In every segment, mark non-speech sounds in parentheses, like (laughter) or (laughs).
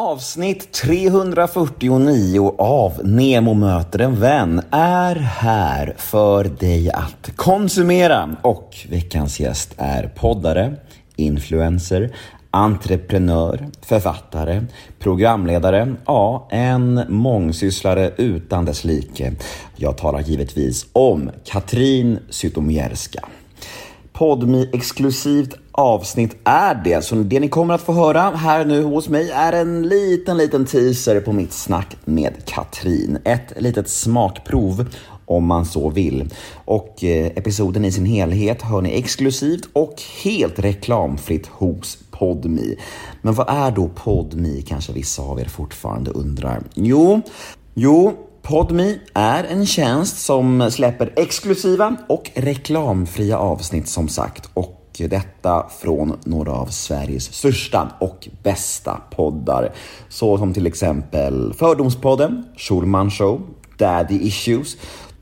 Avsnitt 349 av Nemo möter en vän är här för dig att konsumera och veckans gäst är poddare, influencer, entreprenör, författare, programledare, ja, en mångsysslare utan dess like. Jag talar givetvis om Katrin Zytomierska. Podmi exklusivt avsnitt är det. Så det ni kommer att få höra här nu hos mig är en liten, liten teaser på mitt snack med Katrin. Ett litet smakprov om man så vill. Och eh, episoden i sin helhet hör ni exklusivt och helt reklamfritt hos Podmi. Men vad är då Podmi kanske vissa av er fortfarande undrar? Jo, jo, Podmi är en tjänst som släpper exklusiva och reklamfria avsnitt som sagt. Och detta från några av Sveriges största och bästa poddar. Så som till exempel Fördomspodden, Schulman Show, Daddy Issues,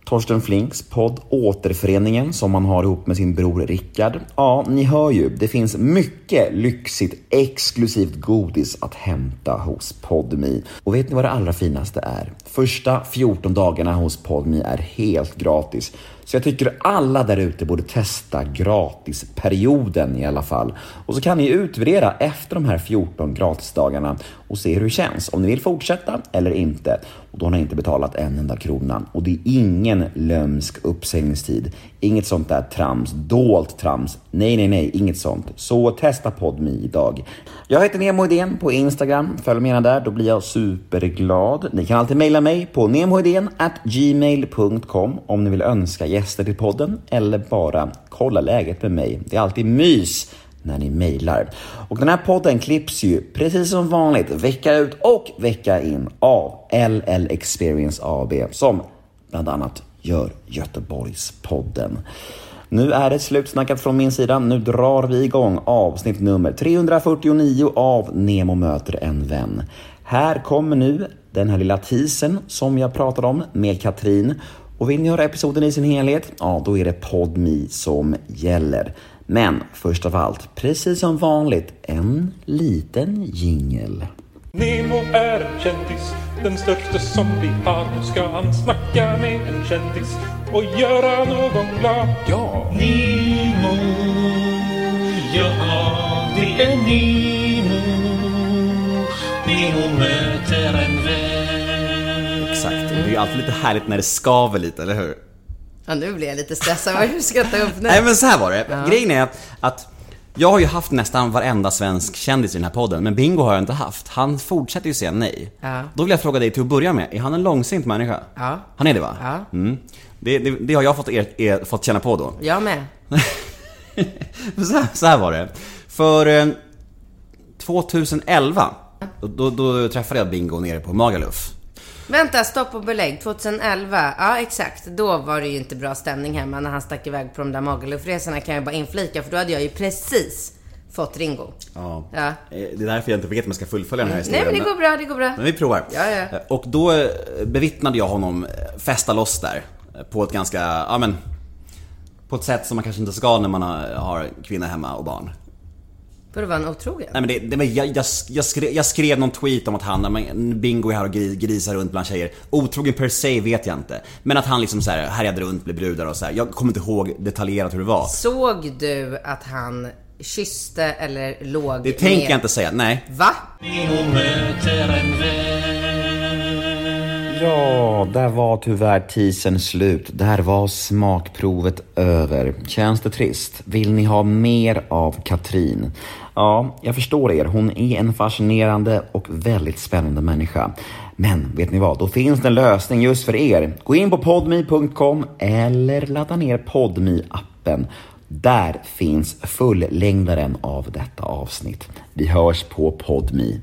Torsten Flinks podd Återföreningen som han har ihop med sin bror Rickard. Ja, ni hör ju, det finns mycket lyxigt exklusivt godis att hämta hos Podmi. Och vet ni vad det allra finaste är? Första 14 dagarna hos Podmi är helt gratis. Så jag tycker alla där ute borde testa gratisperioden i alla fall. Och så kan ni utvärdera efter de här 14 gratisdagarna och se hur det känns. Om ni vill fortsätta eller inte. Och då har ni inte betalat en enda krona. Och det är ingen lömsk uppsägningstid. Inget sånt där trams, dolt trams. Nej, nej, nej, inget sånt. Så testa PodMe idag. Jag heter Nemo Idén på Instagram. Följ mig gärna där, då blir jag superglad. Ni kan alltid mejla mig på gmail.com om ni vill önska gäster till podden eller bara kolla läget med mig. Det är alltid mys när ni mejlar. Och den här podden klipps ju precis som vanligt vecka ut och vecka in av LL Experience AB som bland annat gör Göteborgspodden. Nu är det slutsnackat från min sida. Nu drar vi igång avsnitt nummer 349 av Nemo möter en vän. Här kommer nu den här lilla teasern som jag pratade om med Katrin. Och vill ni höra episoden i sin helhet? Ja, då är det PodMe som gäller. Men först av allt, precis som vanligt, en liten jingel. Nemo är en kändis, den största som vi har. Nu ska han snacka med en kändis och göra någon glad. Ja! Nemo, ja det är Nemo. Nemo möter en vän. Exakt, det är ju alltid lite härligt när det skaver lite, eller hur? Ja, nu blir jag lite stressad. Vad hur ska jag ta upp nu? Nej men så här var det. Grejen är att, att jag har ju haft nästan varenda svensk kändis i den här podden, men Bingo har jag inte haft. Han fortsätter ju säga nej. Ja. Då vill jag fråga dig till att börja med, är han en långsint människa? Ja. Han är det va? Ja. Mm. Det, det, det har jag fått, er, er, fått känna på då. Jag med. (laughs) så, här, så här var det. För eh, 2011, då, då, då träffade jag Bingo nere på Magaluf. Vänta, stopp och belägg. 2011, ja exakt. Då var det ju inte bra stämning hemma när han stack iväg på de där Magalufresorna kan jag bara inflika. För då hade jag ju precis fått Ringo. Ja. Ja. Eh, Det är därför jag inte vet om jag ska fullfölja den här Nej historien. men det går bra, det går bra. Men vi provar. Ja, ja. Eh, Och då eh, bevittnade jag honom festa loss där. På ett ganska, ja men... På ett sätt som man kanske inte ska när man har kvinna hemma och barn. För vara en otrogen? Nej men det, det var, jag, jag, jag, skrev, jag skrev någon tweet om att han, men Bingo är här och gris- grisar runt bland tjejer. Otrogen per se vet jag inte. Men att han liksom så här härjade runt med brudar och så här. Jag kommer inte ihåg detaljerat hur det var. Såg du att han kysste eller låg Det tänker med... jag inte säga, nej. Va? Ja, där var tyvärr teasern slut. Där var smakprovet över. Känns det trist? Vill ni ha mer av Katrin? Ja, jag förstår er. Hon är en fascinerande och väldigt spännande människa. Men vet ni vad? Då finns det en lösning just för er. Gå in på podme.com eller ladda ner podme appen Där finns fullängdaren av detta avsnitt. Vi hörs på podme.